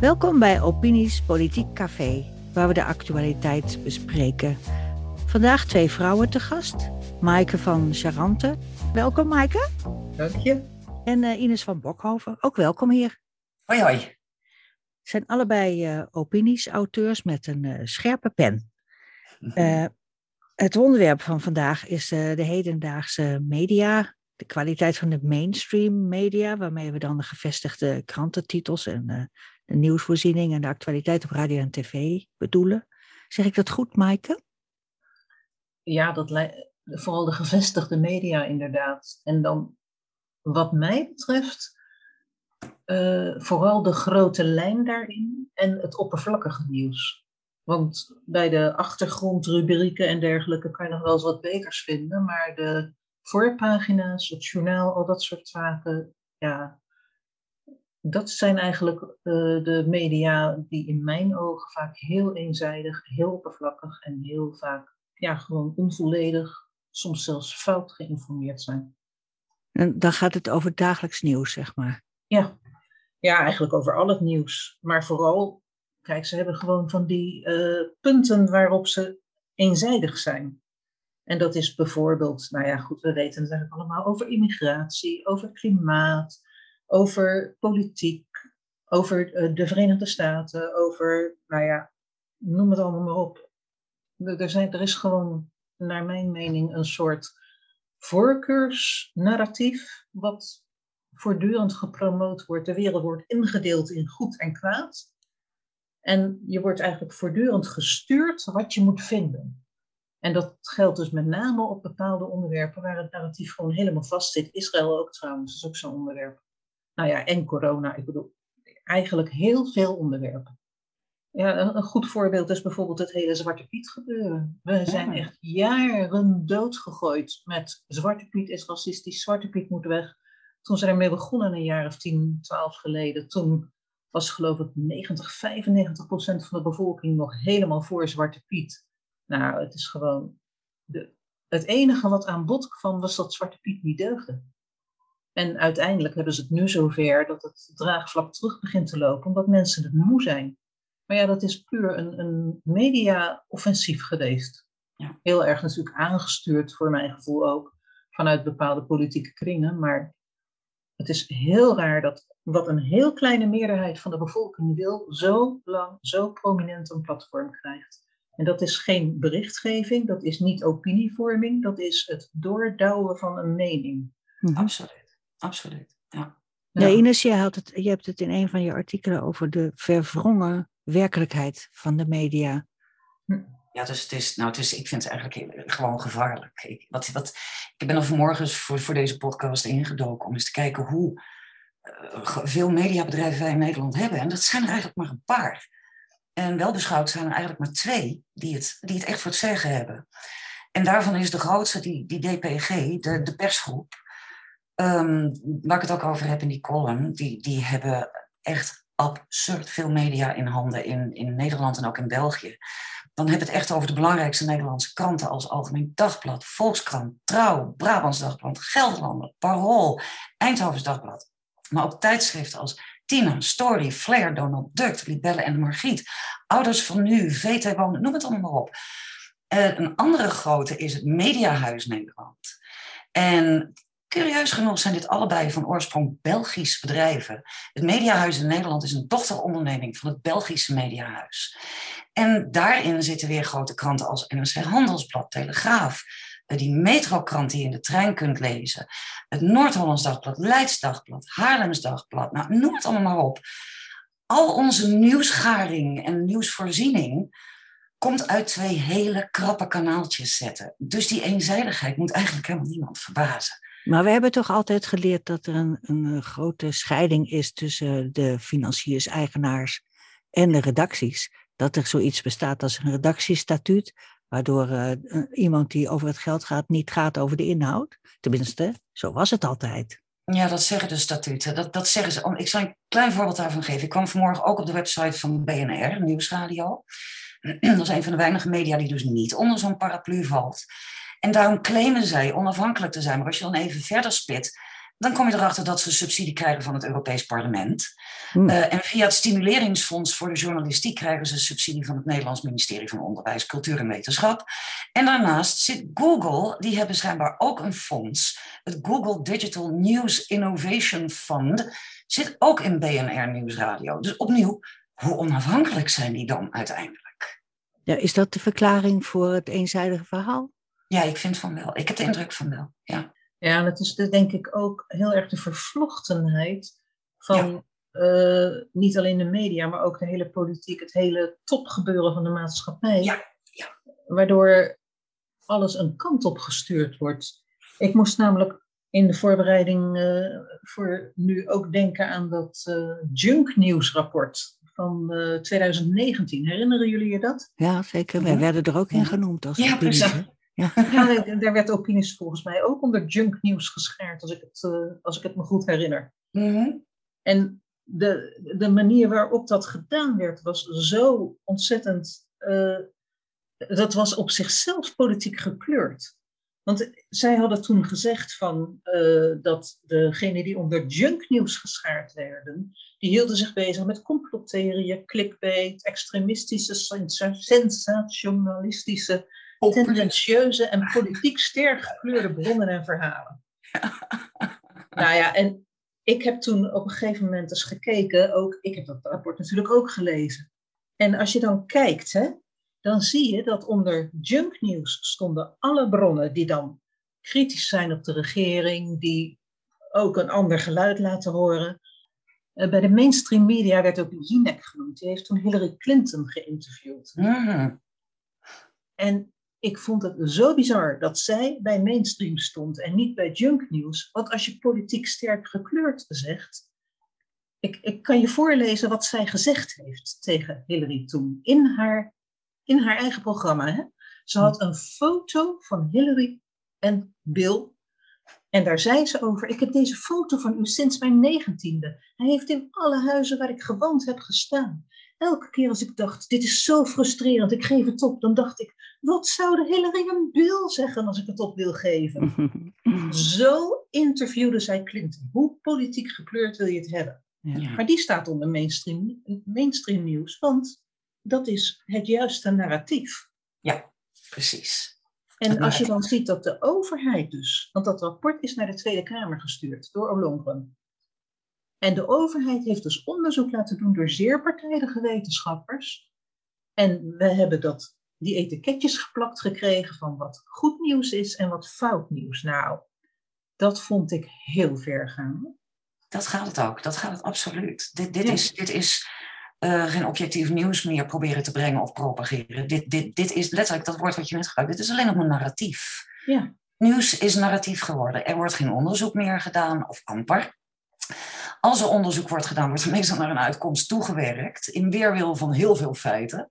Welkom bij Opinies Politiek Café, waar we de actualiteit bespreken. Vandaag twee vrouwen te gast. Maaike van Charante. Welkom Maaike. Dank je. En uh, Ines van Bokhoven. Ook welkom hier. Hoi hoi. zijn allebei uh, opinies-auteurs met een uh, scherpe pen. het onderwerp van vandaag is de hedendaagse media, de kwaliteit van de mainstream media, waarmee we dan de gevestigde krantentitels en de nieuwsvoorziening en de actualiteit op radio en tv bedoelen. Zeg ik dat goed, Maaike? Ja, dat vooral de gevestigde media inderdaad. En dan, wat mij betreft, uh, vooral de grote lijn daarin en het oppervlakkige nieuws. Want bij de achtergrondrubrieken en dergelijke kan je nog wel eens wat beters vinden, maar de voorpagina's, het journaal, al dat soort zaken, ja, dat zijn eigenlijk uh, de media die in mijn ogen vaak heel eenzijdig, heel oppervlakkig en heel vaak ja, gewoon onvolledig, soms zelfs fout geïnformeerd zijn. En dan gaat het over dagelijks nieuws, zeg maar. Ja. ja, eigenlijk over al het nieuws. Maar vooral, kijk, ze hebben gewoon van die uh, punten waarop ze eenzijdig zijn. En dat is bijvoorbeeld, nou ja, goed, we weten het eigenlijk allemaal over immigratie, over klimaat, over politiek, over eh, de Verenigde Staten, over, nou ja, noem het allemaal maar op. Er, zijn, er is gewoon, naar mijn mening, een soort voorkeursnarratief, wat voortdurend gepromoot wordt. De wereld wordt ingedeeld in goed en kwaad. En je wordt eigenlijk voortdurend gestuurd wat je moet vinden. En dat geldt dus met name op bepaalde onderwerpen waar het narratief gewoon helemaal vast zit. Israël ook trouwens, is ook zo'n onderwerp. Nou ja, en corona. Ik bedoel, eigenlijk heel veel onderwerpen. Ja, een, goed voorbeeld is bijvoorbeeld het hele Zwarte Piet gebeuren. We zijn echt jaren doodgegooid met Zwarte Piet is racistisch, Zwarte Piet moet weg. Toen ze ermee begonnen een jaar of 10, 12 geleden, toen was geloof ik 90, 95 procent van de bevolking nog helemaal voor Zwarte Piet. Nou, het is gewoon, de, het enige wat aan bod kwam was dat Zwarte Piet niet deugde. En uiteindelijk hebben ze het nu zover dat het draagvlak terug begint te lopen, omdat mensen het moe zijn. Maar ja, dat is puur een, een media-offensief geweest. Ja. Heel erg natuurlijk aangestuurd, voor mijn gevoel ook, vanuit bepaalde politieke kringen. Maar het is heel raar dat wat een heel kleine meerderheid van de bevolking wil, zo lang, zo prominent een platform krijgt. En dat is geen berichtgeving, dat is niet opinievorming, dat is het doordouwen van een mening. Mhm. Absoluut absoluut. Ja. Ja, Ines, je, had het, je hebt het in een van je artikelen over de verwrongen werkelijkheid van de media. Hm. Ja, dus het is, nou, het is, ik vind het eigenlijk gewoon gevaarlijk. Ik, wat, wat, ik ben er vanmorgen voor, voor deze podcast ingedoken om eens te kijken hoe uh, veel mediabedrijven wij in Nederland hebben. En dat zijn er eigenlijk maar een paar. En wel beschouwd zijn er eigenlijk maar twee die het, die het echt voor het zeggen hebben. En daarvan is de grootste, die, die DPG, de, de persgroep, um, waar ik het ook over heb in die column, die, die hebben echt absurd veel media in handen in, in Nederland en ook in België. Dan heb het echt over de belangrijkste Nederlandse kranten als Algemeen Dagblad, Volkskrant, Trouw, Brabants Dagblad, Gelderlander, Parool, Eindhovens Dagblad. Maar ook tijdschriften als Tina, Story, Flair, Donald Duck, Libelle en Margriet. Ouders van Nu, VT Wonen, noem het allemaal maar op. Uh, een andere grote is het Mediahuis Nederland. En Curieus genoeg zijn dit allebei van oorsprong Belgische bedrijven. Het Mediahuis in Nederland is een dochteronderneming van het Belgische Mediahuis. En daarin zitten weer grote kranten als NRC Handelsblad, Telegraaf, eh, die metrokrant die je in de trein kunt lezen, het Noord-Hollands Dagblad, Leids Dagblad, Haarlems Dagblad, nou, noem het allemaal maar op. Al onze nieuwsgaring en nieuwsvoorziening komt uit twee hele krappe kanaaltjes zetten. Dus die eenzijdigheid moet eigenlijk helemaal niemand verbazen. Maar we hebben toch altijd geleerd dat er een, een grote scheiding is tussen de financiers, eigenaars en de redacties. Dat er zoiets bestaat als een redactiestatuut, waardoor uh, iemand die over het geld gaat niet gaat over de inhoud. Tenminste, zo was het altijd. Ja, dat zeggen de statuten. Dat, dat zeggen ze. Ik zal een klein voorbeeld daarvan geven. Ik kwam vanmorgen ook op de website van BNR, Nieuwsradio. Dat is een van de weinige media die dus niet onder zo'n paraplu valt. En daarom claimen zij onafhankelijk te zijn. Maar als je dan even verder spit, dan kom je erachter dat ze subsidie krijgen van het Europees Parlement. Hm. Eh, en via het Stimuleringsfonds voor de Journalistiek krijgen ze subsidie van het Nederlands Ministerie van Onderwijs, Cultuur en Wetenschap. En daarnaast zit Google, die hebben schijnbaar ook een fonds. Het Google Digital News Innovation Fund zit ook in BNR Nieuwsradio. Dus opnieuw, hoe onafhankelijk zijn die dan uiteindelijk? Ja, is dat de verklaring voor het eenzijdige verhaal? Ja, ik vind van wel. Ik heb de indruk van wel. Ja. Ja, en het is de- denk ik ook heel erg de vervlochtenheid van eh, niet alleen de media, maar ook de hele politiek, het hele topgebeuren van de maatschappij. Ja, ja. Waardoor alles een kant op gestuurd wordt. Ik moest namelijk in de voorbereiding eh, voor nu ook denken aan dat eh junk nieuwsrapport van eh, 2019. Herinneren jullie je dat? Ja, zeker. Wij Ja. werden er ook in genoemd als Ja, precies. Ja. Ja, daar- werd opinies volgens mij ook onder junk nieuws geschaard, als ik het, eh, als ik het me goed herinner. Mhm. En de, de manier waarop dat gedaan werd, was zo ontzettend. eh, dat was op zichzelf politiek gekleurd. Want zij hadden toen gezegd van, eh, dat degenen die onder junknieuws geschaard werden, die hielden zich bezig met complottheorieën, clickbait, extremistische, sensa- sensationalistische, tendentieuze en politiek sterk gekleurde bronnen en verhalen. Nou ja, en ik heb toen op een gegeven moment eens gekeken, ook, ik heb dat rapport natuurlijk ook gelezen. En als je dan kijkt, hè, dan zie je dat onder junknieuws stonden alle bronnen die dan kritisch zijn op de regering, die ook een ander geluid laten horen. Eh, Bij de mainstream media werd ook Jinek genoemd. Die heeft toen Hillary Clinton geïnterviewd. Mhm. En ik vond het zo bizar dat zij bij mainstream stond en niet bij junknieuws. Want als je politiek sterk gekleurd zegt. Ik, ik kan je voorlezen wat zij gezegd heeft tegen Hillary toen. In haar, in haar eigen programma. Hè? Ze had een foto van Hillary en Bill. En daar zei ze over: Ik heb deze foto van u sinds mijn negentiende. Hij heeft in alle huizen waar ik gewoond heb gestaan. Elke keer als ik dacht: Dit is zo frustrerend, ik geef het op, dan dacht ik: Wat zouden Hillary en Bill zeggen als ik het op wil geven? Zo interviewde zij Clinton. Hoe politiek gekleurd wil je het hebben? Ja. Maar die staat onder mainstream, mainstream nieuws, want dat is het juiste narratief. Precies. En als je dan ziet dat de overheid dus, want dat rapport is naar de Tweede Kamer gestuurd door Ollongren. En de overheid heeft dus onderzoek laten doen door zeer partijdige wetenschappers. En we hebben dat, die etiketjes geplakt gekregen van wat goed nieuws is en wat fout nieuws. Nou, dat vond ik heel ver gaan. Dat gaat het ook. Dat gaat het absoluut. Dit, dit Ja. is, dit is eh, geen objectief nieuws meer proberen te brengen of propageren. Dit, dit, dit is letterlijk dat woord wat je net gebruikt. Dit is alleen nog een narratief. Ja, Nieuws is narratief geworden. Er wordt geen onderzoek meer gedaan, of amper. Als er onderzoek wordt gedaan, wordt er meestal naar een uitkomst toegewerkt. In weerwil van heel veel feiten.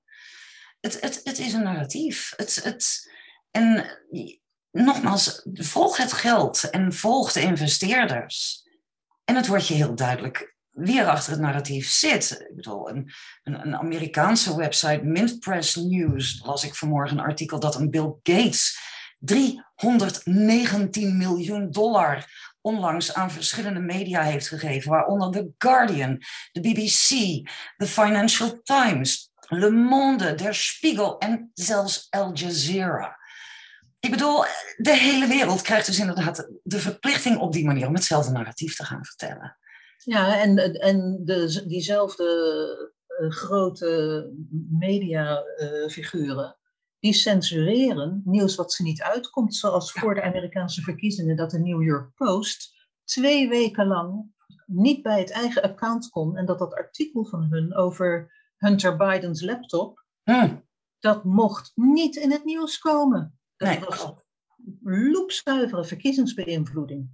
Het, het, het is een narratief. Het, het, en nogmaals, volg het geld en volg de investeerders. En het wordt je heel duidelijk wie er achter het narratief zit. Ik bedoel, een, een, een Amerikaanse website, Mint Press News, las ik vanmorgen een artikel dat een Bill Gates 319 miljoen dollar onlangs aan verschillende media heeft gegeven, waaronder The Guardian, de BBC, The Financial Times, Le Monde, Der Spiegel en zelfs Al Jazeera. Ik bedoel, de hele wereld krijgt dus inderdaad de verplichting op die manier om hetzelfde narratief te gaan vertellen. ja en, en de, diezelfde eh, grote mediafiguren, die censureren nieuws wat ze niet uitkomt. Zoals voor de Amerikaanse verkiezingen dat de New York Post twee weken lang niet bij het eigen account kon. En dat dat artikel van hun over Hunter Bidens laptop, Hm, dat mocht niet in het nieuws komen. Dat Nee, was loepzuivere verkiezingsbeïnvloeding.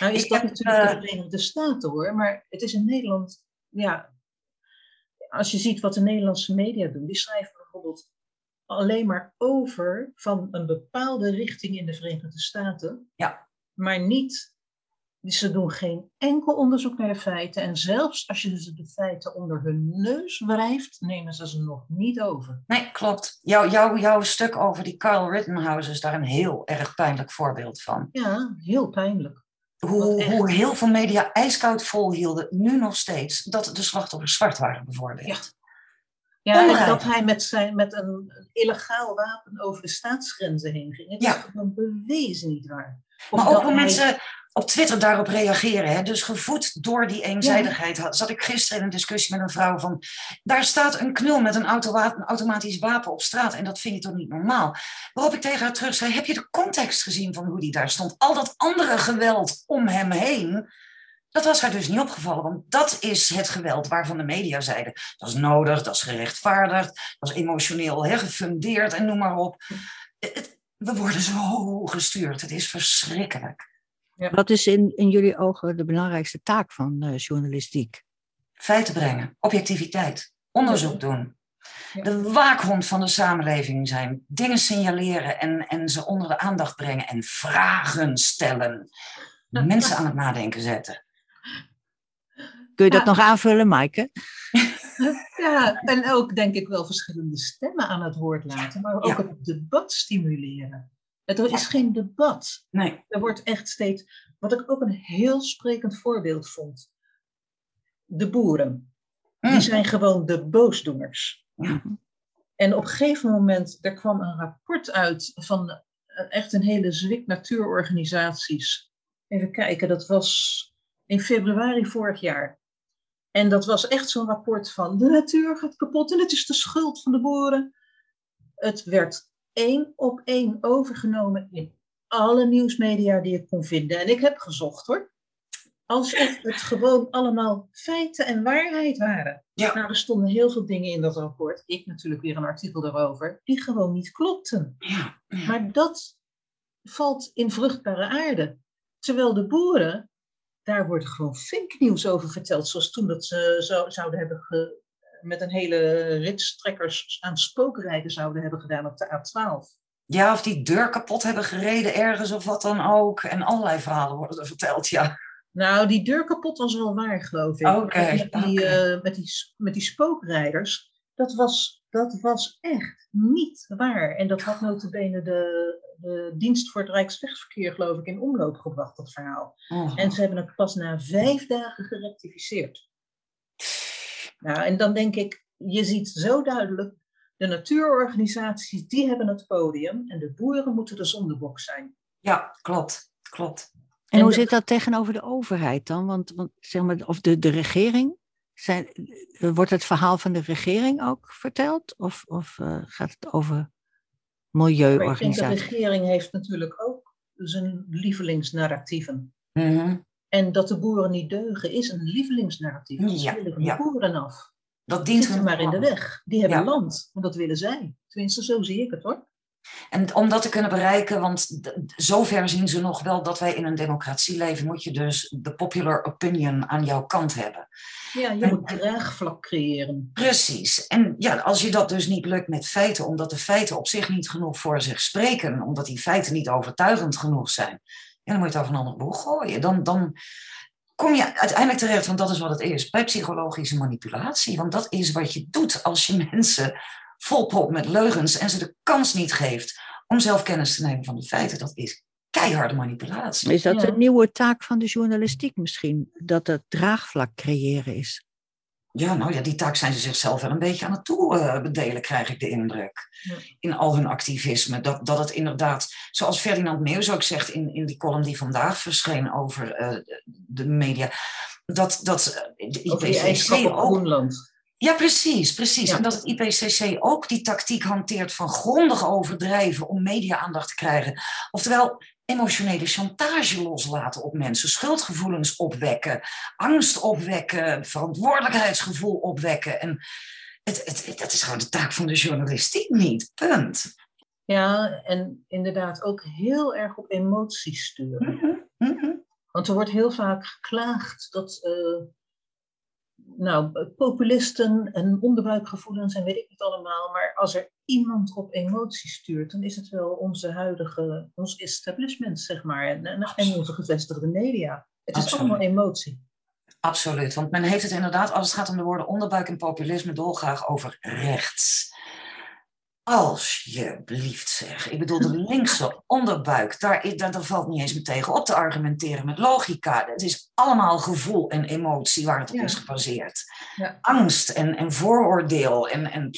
Nou is Ik dat heb, natuurlijk eh, de Verenigde Staten hoor, maar het is in Nederland, ja, als je ziet wat de Nederlandse media doen, die schrijven bijvoorbeeld alleen maar over van een bepaalde richting in de Verenigde Staten, Ja. maar niet, ze doen geen enkel onderzoek naar de feiten en zelfs als je ze de feiten onder hun neus wrijft, nemen ze ze nog niet over. Nee, klopt. Jouw, jouw, jouw stuk over die Carl Rittenhouse is daar een heel erg pijnlijk voorbeeld van. Ja, heel pijnlijk. Hoe, hoe heel veel media ijskoud volhielden, nu nog steeds, dat de slachtoffers zwart waren bijvoorbeeld. Ja. Ja, dat hij met, zijn, met een illegaal wapen over de staatsgrenzen heen ging. Het ja. is gewoon bewezen niet waar. maar ook hoe mensen op Twitter daarop reageren. Hè? Dus gevoed door die eenzijdigheid zat ik gisteren in een discussie met een vrouw van... daar staat een knul met een, een automatisch wapen op straat en dat vind je toch niet normaal? Waarop ik tegen haar terug zei, heb je de context gezien van hoe die daar stond? Al dat andere geweld om hem heen... Dat was haar dus niet opgevallen, want dat is het geweld waarvan de media zeiden. Dat is nodig, dat is gerechtvaardigd, dat is emotioneel hè, gefundeerd en noem maar op. we worden zo gestuurd, het is verschrikkelijk. Ja. Wat is in, in jullie ogen de belangrijkste taak van uh, journalistiek? Feiten brengen, objectiviteit, onderzoek doen. De waakhond van de samenleving zijn, dingen signaleren en, en ze onder de aandacht brengen en vragen stellen. Mensen aan het nadenken zetten. Kun je dat nog aanvullen, Maaike? Ja, en ook denk ik wel verschillende stemmen aan het woord laten, maar ook het debat stimuleren. Er is geen debat. Nee. Er wordt echt steeds, wat ik ook een heel sprekend voorbeeld vond. De boeren. Die mm. zijn gewoon de boosdoeners. Ja. En op een gegeven moment, er kwam een rapport uit van eh, echt een hele zwik natuurorganisaties. Even kijken, dat was in februari vorig jaar. En dat was echt zo'n rapport van de natuur gaat kapot en het is de schuld van de boeren. Het werd één op één overgenomen in alle nieuwsmedia die ik kon vinden. En ik heb gezocht hoor. Alsof het gewoon allemaal feiten en waarheid waren. Ja. Nou, er stonden heel veel dingen in dat rapport. Ik natuurlijk weer een artikel daarover. Die gewoon niet klopten. Ja. Maar dat valt in vruchtbare aarde. Terwijl de boeren, daar wordt gewoon nieuws over verteld. Zoals toen dat ze zo, zouden hebben ge, met een hele rits trekkers aan spookrijden zouden hebben gedaan op de A12. Ja, of die deur kapot hebben gereden ergens of wat dan ook. En allerlei verhalen worden er verteld, ja. Nou, die deur kapot was wel waar, geloof ik. Oké. met, die, eh, met, die, met die spookrijders, dat was, dat was echt niet waar. En dat had notabene de, de dienst voor het Rijkswegverkeer, geloof ik, in omloop gebracht, dat verhaal. Oh. En ze hebben het pas na vijf dagen gerectificeerd. Nou, en dan denk ik, je ziet zo duidelijk, de natuurorganisaties, die hebben het podium en de boeren moeten de zondebok zijn. Ja, klopt, klopt. En, hoe zit dat tegenover de overheid dan? Want, want zeg maar, of de, de regering? Zijn, wordt het verhaal van de regering ook verteld? Of, of uh, gaat het over milieuorganisaties? Ik denk de regering heeft natuurlijk ook zijn lievelingsnarratieven. Mm en dat de boeren niet deugen is een lievelingsnarratief. Ja, willen de boeren af. Dat dient hun maar in de weg. Die hebben land, want dat willen zij. Tenminste, zo zie ik het hoor. En om dat te kunnen bereiken, want zover zien ze nog wel dat wij in een democratie leven, moet je dus de popular opinion aan jouw kant hebben. Ja, je moet draagvlak creëren. Precies. En ja, als je dat dus niet lukt met feiten, omdat de feiten op zich niet genoeg voor zich spreken, omdat die feiten niet overtuigend genoeg zijn, en dan moet je het over een ander boeg gooien. Dan, dan kom je uiteindelijk terecht, want dat is wat het is, bij psychologische manipulatie. Want dat is wat je doet als je mensen volpropt met leugens en ze de kans niet geeft om zelf kennis te nemen van de feiten. Dat is keiharde manipulatie. Is dat een nieuwe taak van de journalistiek misschien? Dat het draagvlak creëren is? Ja, nou ja, die taak zijn ze zichzelf wel een beetje aan het toebedelen, krijg ik de indruk. In al hun activisme. Dat, dat het inderdaad, zoals Ferdinand Meeuws ook zegt in, in die column die vandaag verscheen over uh, de media, dat, dat de IPCC ook. Ja, precies, precies. En dat het IPCC ook die tactiek hanteert van grondig overdrijven om media-aandacht te krijgen. Oftewel, emotionele chantage loslaten op mensen, schuldgevoelens opwekken, angst opwekken, verantwoordelijkheidsgevoel opwekken. En het, het, dat is gewoon de taak van de journalistiek niet. Punt. Ja, en inderdaad ook heel erg op emoties sturen. Mhm, mhm. Want er wordt heel vaak geklaagd dat uh, nou, populisten en onderbuikgevoelens en weet ik niet allemaal, maar als er iemand op emotie stuurt, dan is het wel onze huidige, ons establishment, zeg maar, en, en onze gevestigde media. Het is allemaal emotie. Absoluut, want men heeft het inderdaad, als het gaat om de woorden onderbuik en populisme, dolgraag over rechts. Alsjeblieft zeg. Ik bedoel, de linkse onderbuik, daar, is, daar, daar valt niet eens meer tegen op te argumenteren met logica. Het is allemaal gevoel en emotie waar het op Ja. is gebaseerd. Ja. Angst en, en vooroordeel. En, en,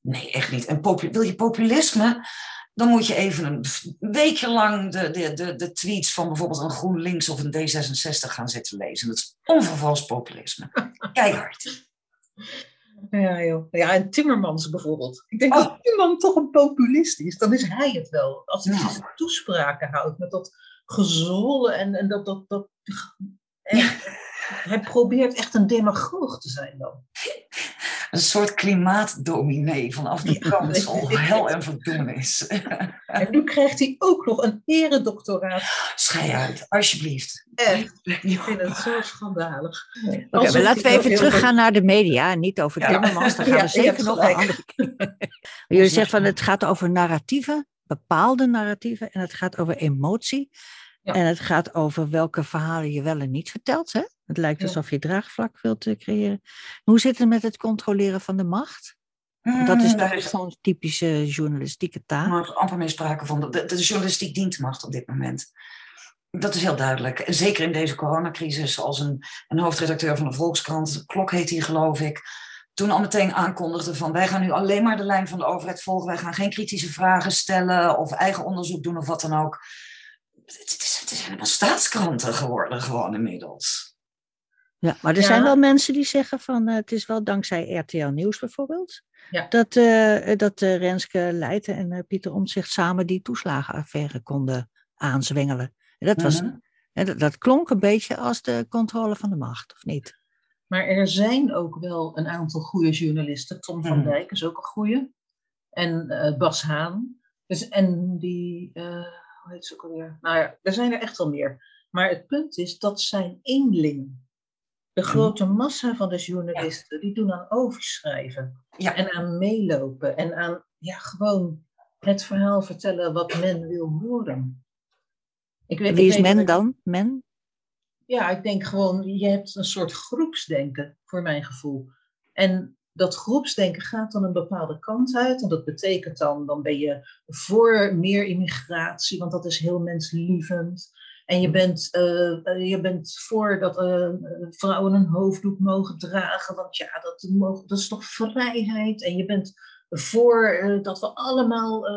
nee, echt niet. En wil je populisme, dan moet je even een weekje lang de, de, de, de tweets van bijvoorbeeld een GroenLinks of een D66 gaan zitten lezen. Dat is onvervals populisme. Keihard. Ja, joh. ja, en Timmermans bijvoorbeeld. Ik denk Oh. dat Timmermans toch een populist is. Dan is hij het wel. Als hij Nou. zijn toespraken houdt met dat gezwollen en, en dat... dat, dat en Hij probeert echt een demagoog te zijn dan. Een soort klimaatdominee vanaf die kansel. Hel en verdoemenis. En nu krijgt hij ook nog een eredoctoraat. Schei uit, alsjeblieft. Echt, ik vind het zo schandalig. Oké, maar laten we even heel teruggaan naar de media, en niet over Ja. Timmermans. Daar gaan Ja, we zeker nog een gelijk. andere keer. Jullie zeggen van het gaat over narratieven, bepaalde narratieven, en het gaat over emotie. Ja. En het gaat over welke verhalen je wel en niet vertelt. Hè? Het lijkt alsof je draagvlak wilt eh, creëren. Hoe zit het met het controleren van de macht? Dat is Mm, toch zo'n typische journalistieke taak. nog amper meer sprake van. De, de, de journalistiek dient de macht op dit moment. Dat is heel duidelijk. En Zeker in deze coronacrisis, als een, een hoofdredacteur van de Volkskrant, Klok heet hij geloof ik, toen al meteen aankondigde van wij gaan nu alleen maar de lijn van de overheid volgen, wij gaan geen kritische vragen stellen of eigen onderzoek doen of wat dan ook. Het, het, is, het zijn helemaal staatskranten geworden gewoon inmiddels. Ja, maar er Ja. zijn wel mensen die zeggen van eh, het is wel dankzij RTL Nieuws bijvoorbeeld. Ja. Dat, eh, dat eh, Renske Leijten en Pieter Omtzigt samen die toeslagenaffaire konden aanzwengelen. En dat, was, Mhm. hè, dat, dat klonk een beetje als de controle van de macht, of niet? Maar er zijn ook wel een aantal goede journalisten. Tom van Mhm. Dijk is ook een goede. En Bas Haan. Dus, en die, hoe heet ze ook alweer? Nou ja, er zijn er echt wel meer. Maar het punt is, dat zijn eenlingen. De grote massa van de journalisten, die doen aan overschrijven. Ja. En aan meelopen. En aan, ja, gewoon het verhaal vertellen wat men wil horen. Ik weet, Wie is men dat- dan? Men? ja, ik denk gewoon, je hebt een soort groepsdenken, voor mijn gevoel. En dat groepsdenken gaat dan een bepaalde kant uit. En dat betekent dan, dan ben je voor meer immigratie, want dat is heel menslievend. En je bent, eh, eh, je bent voor dat eh, vrouwen een hoofddoek mogen dragen, want ja, dat, mogen, dat is toch vrijheid. En je bent voor dat we allemaal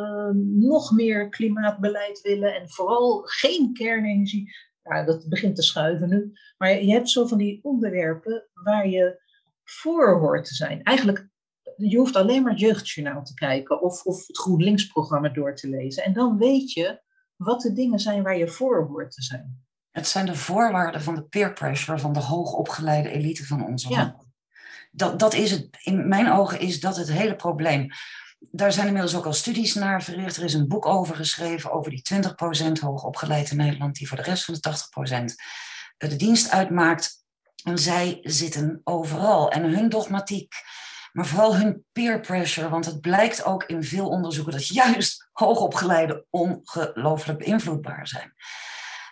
nog meer klimaatbeleid willen en vooral geen kernenergie ja, dat begint te schuiven nu. Maar je hebt zo van die onderwerpen waar je voor hoort te zijn. Eigenlijk, je hoeft alleen maar het jeugdjournaal te kijken of, of het GroenLinks-programma door te lezen. En dan weet je wat de dingen zijn waar je voor hoort te zijn. Het zijn de voorwaarden van de peer pressure van de hoogopgeleide elite van onze Ja. land. Dat, dat is het, in mijn ogen is dat het hele probleem. Daar zijn inmiddels ook al studies naar verricht. Er is een boek over geschreven over die 20% hoogopgeleid in Nederland, die voor de rest van de 80% de dienst uitmaakt. En zij zitten overal. En hun dogmatiek, maar vooral hun peer pressure, want het blijkt ook in veel onderzoeken dat juist hoogopgeleiden ongelooflijk beïnvloedbaar zijn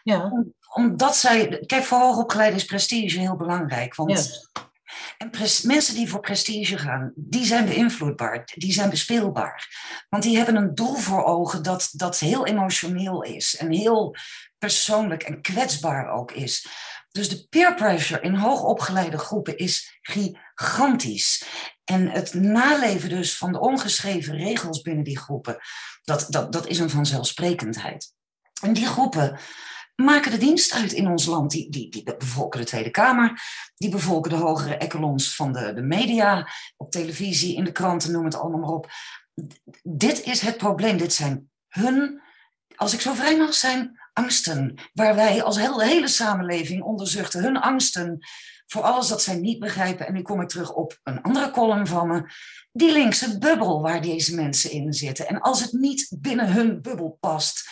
Ja, omdat zij. Kijk, voor hoogopgeleide is prestige heel belangrijk. Want en mensen die voor prestige gaan, die zijn beïnvloedbaar, die zijn bespeelbaar. Want die hebben een doel voor ogen dat, dat heel emotioneel is en heel persoonlijk en kwetsbaar ook is. Dus de peer pressure in hoogopgeleide groepen is gigantisch. En het naleven dus van de ongeschreven regels binnen die groepen, dat, dat, dat is een vanzelfsprekendheid. En die groepen maken de dienst uit in ons land. Die, die, die bevolken de Tweede Kamer, die bevolken de hogere echelons van de, de media, op televisie, in de kranten, noem het allemaal maar op. Dit is het probleem. Dit zijn hun, als ik zo vrij mag zijn, angsten. Waar wij als hele, samenleving onderzuchten. Hun angsten voor alles dat zij niet begrijpen. En nu kom ik terug op een andere column van me. Die linkse bubbel waar deze mensen in zitten. En als het niet binnen hun bubbel past,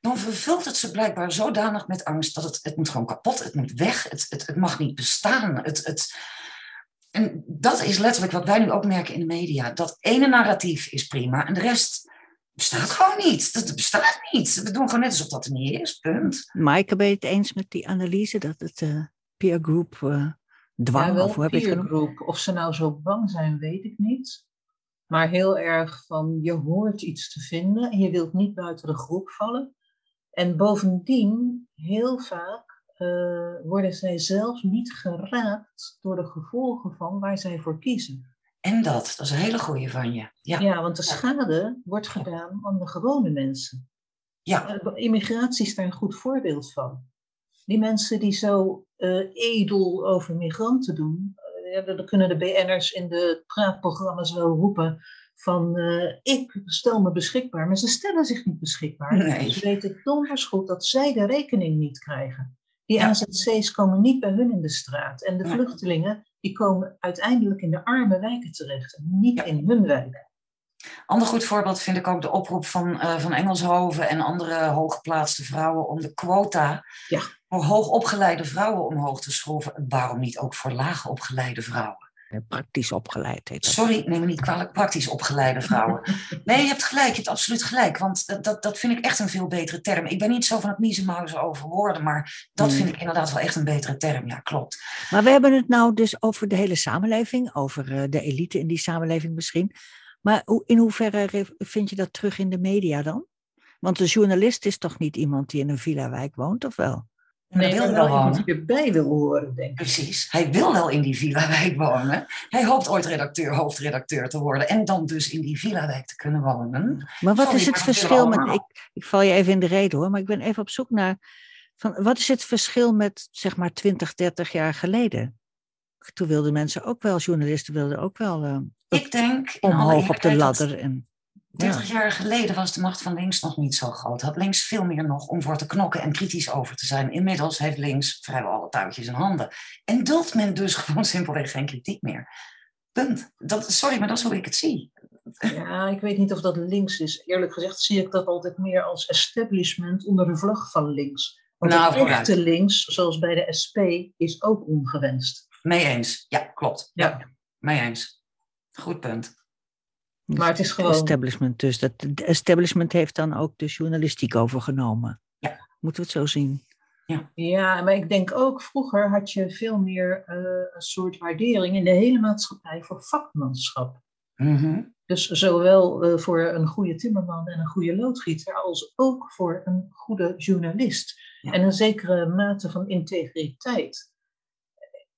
dan vervult het ze blijkbaar zodanig met angst dat het, het moet gewoon kapot, het moet weg, het, het, het mag niet bestaan. Het, het, en dat is letterlijk wat wij nu ook merken in de media. Dat ene narratief is prima en de rest bestaat gewoon niet. Dat bestaat niet. We doen gewoon net alsof dat er niet is, punt. Maaike, ben je het eens met die analyse dat het eh peer group eh, dwang, ja, wel of hoe heb je het genoemd? peergroep. Of ze nou zo bang zijn, weet ik niet. maar heel erg van je hoort iets te vinden en je wilt niet buiten de groep vallen. En bovendien, heel vaak uh, worden zij zelfs niet geraakt door de gevolgen van waar zij voor kiezen. En dat, dat is een hele goede van je. Ja, ja want de schade wordt gedaan aan de gewone mensen. Ja. Uh, immigratie is daar een goed voorbeeld van. Die mensen die zo uh, edel over migranten doen, ja, dan kunnen de BN'ers in de praatprogramma's wel roepen van uh, ik stel me beschikbaar, maar ze stellen zich niet beschikbaar. Nee. Ze weten donders goed dat zij de rekening niet krijgen. Die ja. AZC's komen niet bij hun in de straat. En de Ja. vluchtelingen die komen uiteindelijk in de arme wijken terecht, niet Ja. in hun wijken. Ander goed voorbeeld vind ik ook de oproep van, eh, van Engelshoven en andere hooggeplaatste vrouwen om de quota Ja. voor hoogopgeleide vrouwen omhoog te schroeven. Waarom niet ook voor laagopgeleide vrouwen? Praktisch opgeleid heet dat. Sorry, neem me niet kwalijk, praktisch opgeleide vrouwen. Nee, je hebt gelijk, je hebt absoluut gelijk. Want dat, dat, dat vind ik echt een veel betere term. Ik ben niet zo van het miezenmauzen over woorden, maar dat Hmm. vind ik inderdaad wel echt een betere term. Ja, klopt. Maar we hebben het nou dus over de hele samenleving, over eh, de elite in die samenleving misschien. Maar in hoeverre re- vind je dat terug in de media dan? Want een journalist is toch niet iemand die in een villa-wijk woont, of wel? Nee, dat wil wel wonen. erbij wil horen, denk ik. Precies. Hij wil wel in die villa-wijk wonen. Hij hoopt ooit redacteur, hoofdredacteur te worden en dan dus in die villa-wijk te kunnen wonen. Maar wat Sorry, is het verschil met. Ik, ik val je even in de reden hoor, maar ik ben even op zoek naar. Van, wat is het verschil met zeg maar 20, 30 jaar geleden? Toen wilden mensen ook wel, journalisten wilden ook wel eh, Ik denk, omhoog op de ladder. En, 30 jaar geleden was de macht van links nog niet zo groot. Had links veel meer nog om voor te knokken en kritisch over te zijn. Inmiddels heeft links vrijwel alle touwtjes in handen. En duldt men dus gewoon simpelweg geen kritiek meer. Punt. Dat, sorry, maar dat is hoe ik het zie. Ja, ik weet niet of dat links is. Eerlijk gezegd zie ik dat altijd meer als establishment onder de vlag van links. Want Nou, het vooruit. echte links, zoals bij de SP, is ook ongewenst. Mee eens. Ja, klopt. Ja. Mee eens. Goed punt. Maar het is gewoon... establishment dus. Dat, establishment heeft dan ook de journalistiek overgenomen. Ja. Moeten we het zo zien? Ja, maar ik denk ook, vroeger had je veel meer eh, een soort waardering in de hele maatschappij voor vakmanschap. Mhm. Dus zowel eh, voor een goede timmerman en een goede loodgieter, als ook voor een goede journalist. Ja. En een zekere mate van integriteit.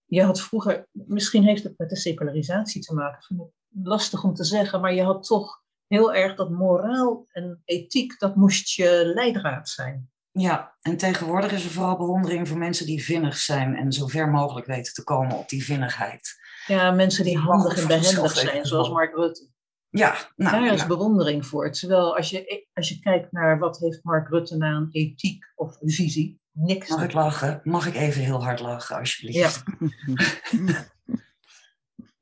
Je had vroeger, misschien heeft het met de secularisatie te maken, ik lastig om te zeggen, maar je had toch heel erg dat moraal en ethiek, dat moest je leidraad zijn. Ja, en tegenwoordig is er vooral bewondering voor mensen die vinnig zijn en zo ver mogelijk weten te komen op die vinnigheid. Ja, mensen die Die handig en behendig zijn, zoals Mark Rutte. Ja, nou, Daar is ja. bewondering voor. Terwijl als je, als je kijkt naar wat heeft Mark Rutte nou aan ethiek of visie, niks. mag ik lachen? Mag ik even heel hard lachen, alsjeblieft? Ja.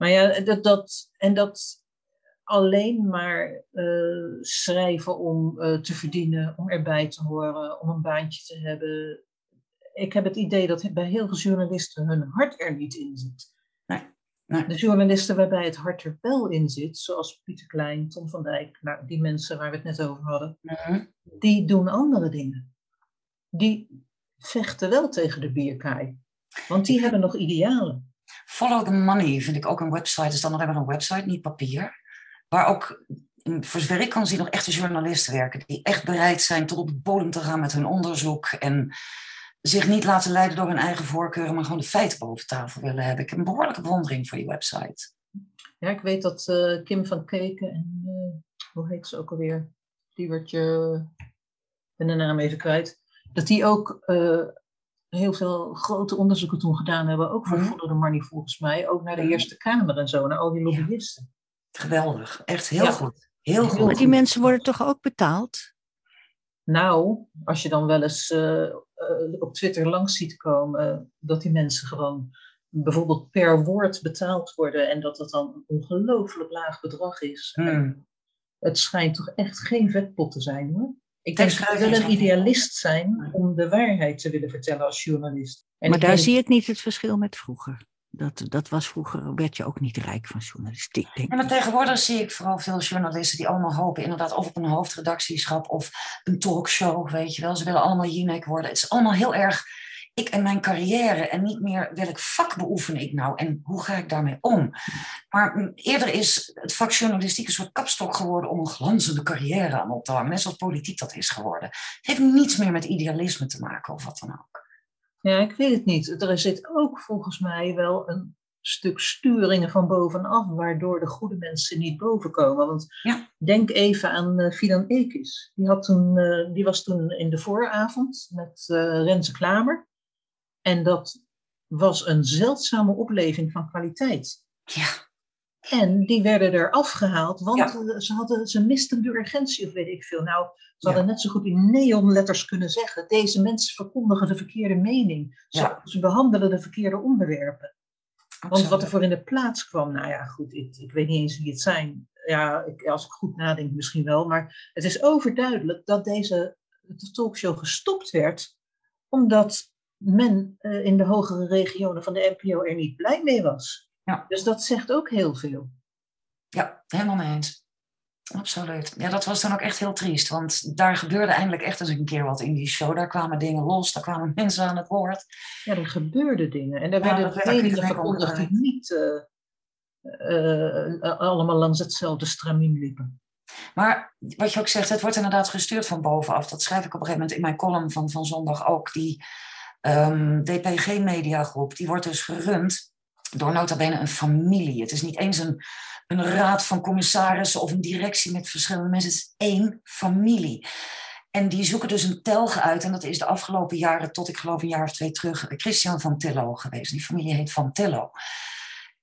Maar ja, dat, dat, en dat alleen maar eh, schrijven om eh, te verdienen, om erbij te horen, om een baantje te hebben. Ik heb het idee dat bij heel veel journalisten hun hart er niet in zit. Nee, nee. De journalisten waarbij het hart er wel in zit, zoals Pieter Klein, Tom van Dijk, nou, die mensen waar we het net over hadden, Mhm. die doen andere dingen. Die vechten wel tegen de bierkaai. Want die hebben nog idealen. Follow the Money vind ik ook een website. Is dan nog even een website, niet papier. Waar ook, mm, voor zover ik kan zien, nog echte journalisten werken. Die echt bereid zijn tot op de bodem te gaan met hun onderzoek. En zich niet laten leiden door hun eigen voorkeuren, maar gewoon de feiten boven tafel willen hebben. Ik heb een behoorlijke bewondering voor die website. Ja, ik weet dat eh, Kim van Keken en eh, hoe heet ze ook alweer? Die ik ben de naam even kwijt. Dat die ook eh, heel veel grote onderzoeken toen gedaan hebben. Ook voor. Follow the Money volgens mij. Ook naar de. Eerste Kamer en zo. Naar al die Ja. lobbyisten. Geweldig. Echt heel Ja. goed. Heel goed. Maar die mensen worden toch ook betaald? Nou, als je dan wel eens eh, eh, op Twitter langs ziet komen dat die mensen gewoon bijvoorbeeld per woord betaald worden en dat dat dan een ongelooflijk laag bedrag is. Hmm. het schijnt toch echt geen vetpot te zijn hoor. Ik denk dat je wel een idealist zijn om de waarheid te willen vertellen als journalist. En maar daar denk- zie ik niet het verschil met vroeger. Dat, dat was vroeger, werd je ook niet rijk van journalistiek, denk Ja, maar tegenwoordig zie ik vooral veel journalisten die allemaal hopen inderdaad of op een hoofdredactieschap of een talkshow, weet je wel. Ze willen allemaal Jinek worden. Het is allemaal heel erg ik en mijn carrière en niet meer welk vak beoefen ik nou en hoe ga ik daarmee om. Maar mm, eerder is het vak journalistiek een soort kapstok geworden om een glanzende carrière aan op te hangen, net zoals politiek dat is geworden. Het heeft niets meer met idealisme te maken of wat dan ook. Ja, ik weet het niet. Er zit ook volgens mij wel een stuk sturingen van bovenaf, waardoor de goede mensen niet bovenkomen. Want Ja. denk even aan uh, Fidan Ekis. Die, had toen, eh, die was toen in de vooravond met uh, Renze Klamer. En dat was een zeldzame opleving van kwaliteit. Ja, En die werden er afgehaald, want Ja. eh, ze, hadden, ze misten de urgentie of weet ik veel. Nou, ze Ja. hadden net zo goed in neonletters kunnen zeggen: deze mensen verkondigen de verkeerde mening. Ze, Ja. ze behandelen de verkeerde onderwerpen. Want wat er voor in de plaats kwam, nou ja, goed, ik, ik weet niet eens wie het zijn. Ja, ik, als ik goed nadenk misschien wel. Maar het is overduidelijk dat deze de talkshow gestopt werd, omdat men eh, in de hogere regionen van de NPO er niet blij mee was. Ja. Dus dat zegt ook heel veel. Ja, helemaal mee eens. Absoluut. Ja, dat was dan ook echt heel triest. Want daar gebeurde eindelijk echt eens een keer wat in die show. Daar kwamen dingen los, daar kwamen mensen aan het woord. Ja, er gebeurden dingen. En er Ja, werden meningen in verkondigd die niet eh, eh, allemaal langs hetzelfde stramien liepen. Maar wat je ook zegt, het wordt inderdaad gestuurd van bovenaf. Dat schrijf ik op een gegeven moment in mijn column van, van zondag ook. Die ehm, DPG-mediagroep, die wordt dus gerund door nota bene een familie. Het is niet eens een, een raad van commissarissen of een directie met verschillende mensen. Het is één familie. En die zoeken dus een telge uit. En dat is de afgelopen jaren, tot ik geloof een jaar of twee terug, Christian van Tillo geweest. Die familie heet Van Tillo.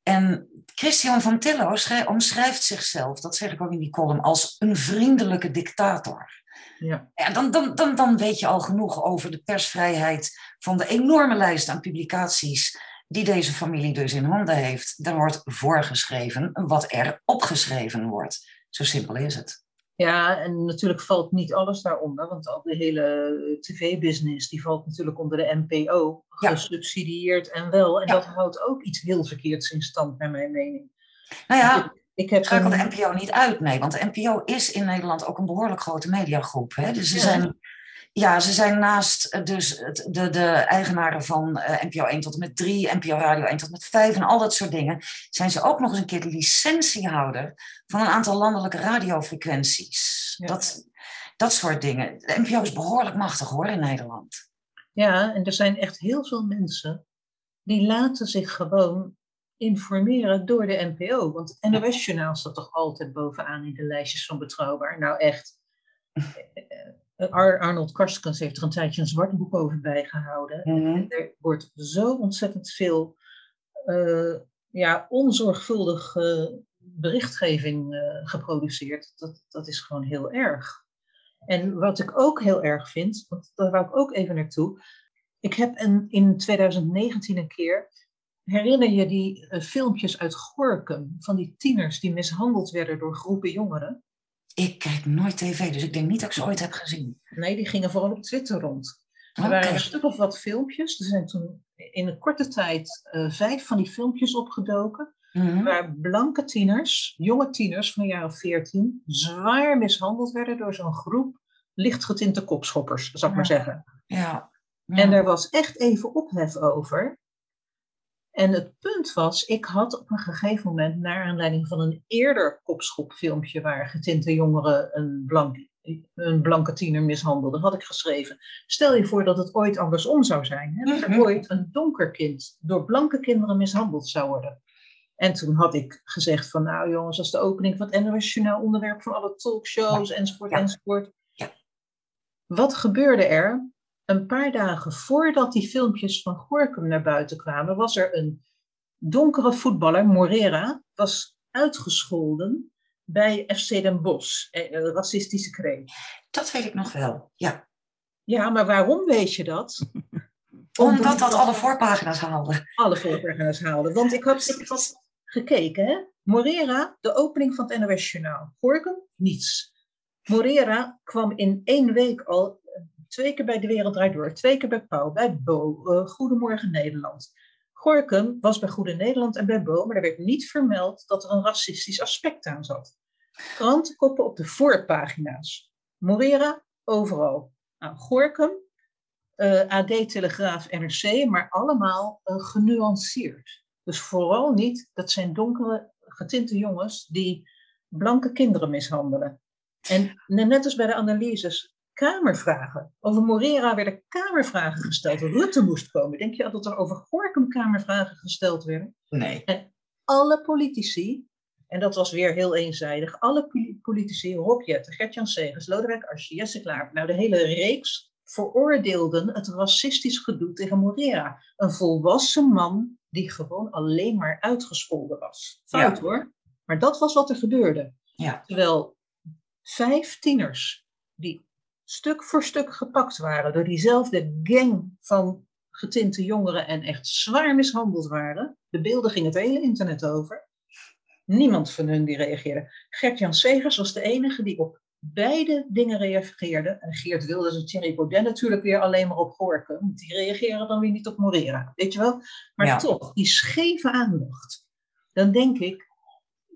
En Christian van Tillo schrij- omschrijft zichzelf, dat zeg ik ook in die column, als een vriendelijke dictator. Ja. Ja, dan, dan, dan, dan weet je al genoeg over de persvrijheid van de enorme lijst aan publicaties die deze familie dus in handen heeft. Daar wordt voorgeschreven wat er opgeschreven wordt. Zo simpel is het. Ja, en natuurlijk valt niet alles daaronder, want al de hele tv-business die valt natuurlijk onder de NPO, Ja. gesubsidieerd en wel. En Ja. dat houdt ook iets heel verkeerds in stand, naar mijn mening. Nou ja, Ik heb schakel de NPO niet uit, nee. Want de NPO is in Nederland ook een behoorlijk grote mediagroep. Hè? Dus ze Ja. zijn, ja, ze zijn naast eh, dus de, de eigenaren van eh, NPO 1 tot en met 3, NPO Radio 1 tot en met 5 en al dat soort dingen, zijn ze ook nog eens een keer de licentiehouder van een aantal landelijke radiofrequenties. Ja. Dat, dat soort dingen. De NPO is behoorlijk machtig hoor in Nederland. Ja, en er zijn echt heel veel mensen die laten zich gewoon informeren door de NPO. Want NOS-journaal staat toch altijd bovenaan in de lijstjes van betrouwbaar. Nou echt, eh, Ar- Arnold Karskens heeft er een tijdje een zwart boek over bijgehouden. Er wordt zo ontzettend veel eh, ja, onzorgvuldig eh, berichtgeving eh, geproduceerd. Dat, dat is gewoon heel erg. En wat ik ook heel erg vind, want daar wou ik ook even naartoe. Ik heb een, in 2019 een keer, herinner je die eh, filmpjes uit Gorkum van die tieners die mishandeld werden door groepen jongeren? Ik kijk nooit tv, dus ik denk niet dat ik ze ooit heb gezien. Nee, die gingen vooral op Twitter rond. Er waren een stuk of wat filmpjes. Er zijn toen in een korte tijd eh, vijf van die filmpjes opgedoken. Mhm. Waar blanke tieners, jonge tieners van of veertien, zwaar mishandeld werden door zo'n groep lichtgetinte kopschoppers, zou ik maar zeggen. Ja. En er was echt even ophef over. En het punt was, ik had op een gegeven moment, naar aanleiding van een eerder kopschopfilmpje waar getinte jongeren een, blank, een blanke tiener mishandelden, had ik geschreven. Stel je voor dat het ooit andersom zou zijn. Hè? Dat er Mhm. ooit een donker kind door blanke kinderen mishandeld zou worden. En toen had ik gezegd van, nou jongens, als de opening van het NOS Journaal onderwerp van alle talkshows, enzovoort, Ja. enzovoort. Ja. Wat gebeurde er? Een paar dagen voordat die filmpjes van Gorkum naar buiten kwamen, was er een donkere voetballer, Morera, was uitgescholden bij FC Den Bosch. Eh, Een racistische kreet. Dat weet ik nog wel. Ja. Ja, maar waarom weet je dat? Omdat dat alle voorpagina's haalde. alle voorpagina's haalde. Want ik had, ik had gekeken, hè? Morera, de opening van het NOS-journaal. Gorkum, niets. Morera kwam in één week al eh, twee keer bij De Wereld Draait Door, twee keer bij Pauw, bij Bo, eh, Goedemorgen Nederland. Gorkum was bij Goede Nederland en bij Bo, maar er werd niet vermeld dat er een racistisch aspect aan zat. Krantenkoppen op de voorpagina's. Morera, overal. Nou, Gorkum, uh, AD, Telegraaf, NRC, maar allemaal uh, genuanceerd. Dus vooral niet, dat zijn donkere, getinte jongens die blanke kinderen mishandelen. En net als bij de analyses, kamervragen. Over Morera werden kamervragen gesteld. Rutte moest komen. Denk je dat er over Gorkum kamervragen gesteld werden? Nee. En alle politici, en dat was weer heel eenzijdig, alle politici, Rob Jetten, Gert-Jan Segers, Lodewijk Asscher, Jesse Klaver, nou de hele reeks veroordeelden het racistisch gedoe tegen Morera. Een volwassen man die gewoon alleen maar uitgescholden was. Fout ja. hoor. Maar dat was wat er gebeurde. Ja. Terwijl vijf tieners die stuk voor stuk gepakt waren door diezelfde gang van getinte jongeren en echt zwaar mishandeld waren. De beelden gingen het hele internet over. Niemand van hun die reageerde. Gert-Jan Segers was de enige die op beide dingen reageerde. En Geert Wilders en Thierry Baudet natuurlijk weer alleen maar op Gorkum. Die reageren dan weer niet op Morera. Weet je wel? Maar Ja. toch, die scheve aandacht. Dan denk ik,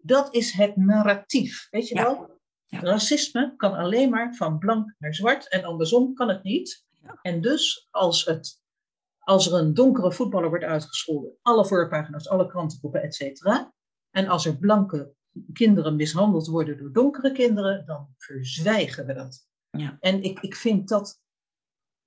dat is het narratief. Weet je Ja. wel? Ja. Racisme kan alleen maar van blank naar zwart en andersom kan het niet. Ja. En dus als, het, als er een donkere voetballer wordt uitgescholden, alle voorpagina's, alle krantenkoppen, et cetera. En als er blanke kinderen mishandeld worden door donkere kinderen, dan verzwijgen we dat. Ja. En ik, ik vind dat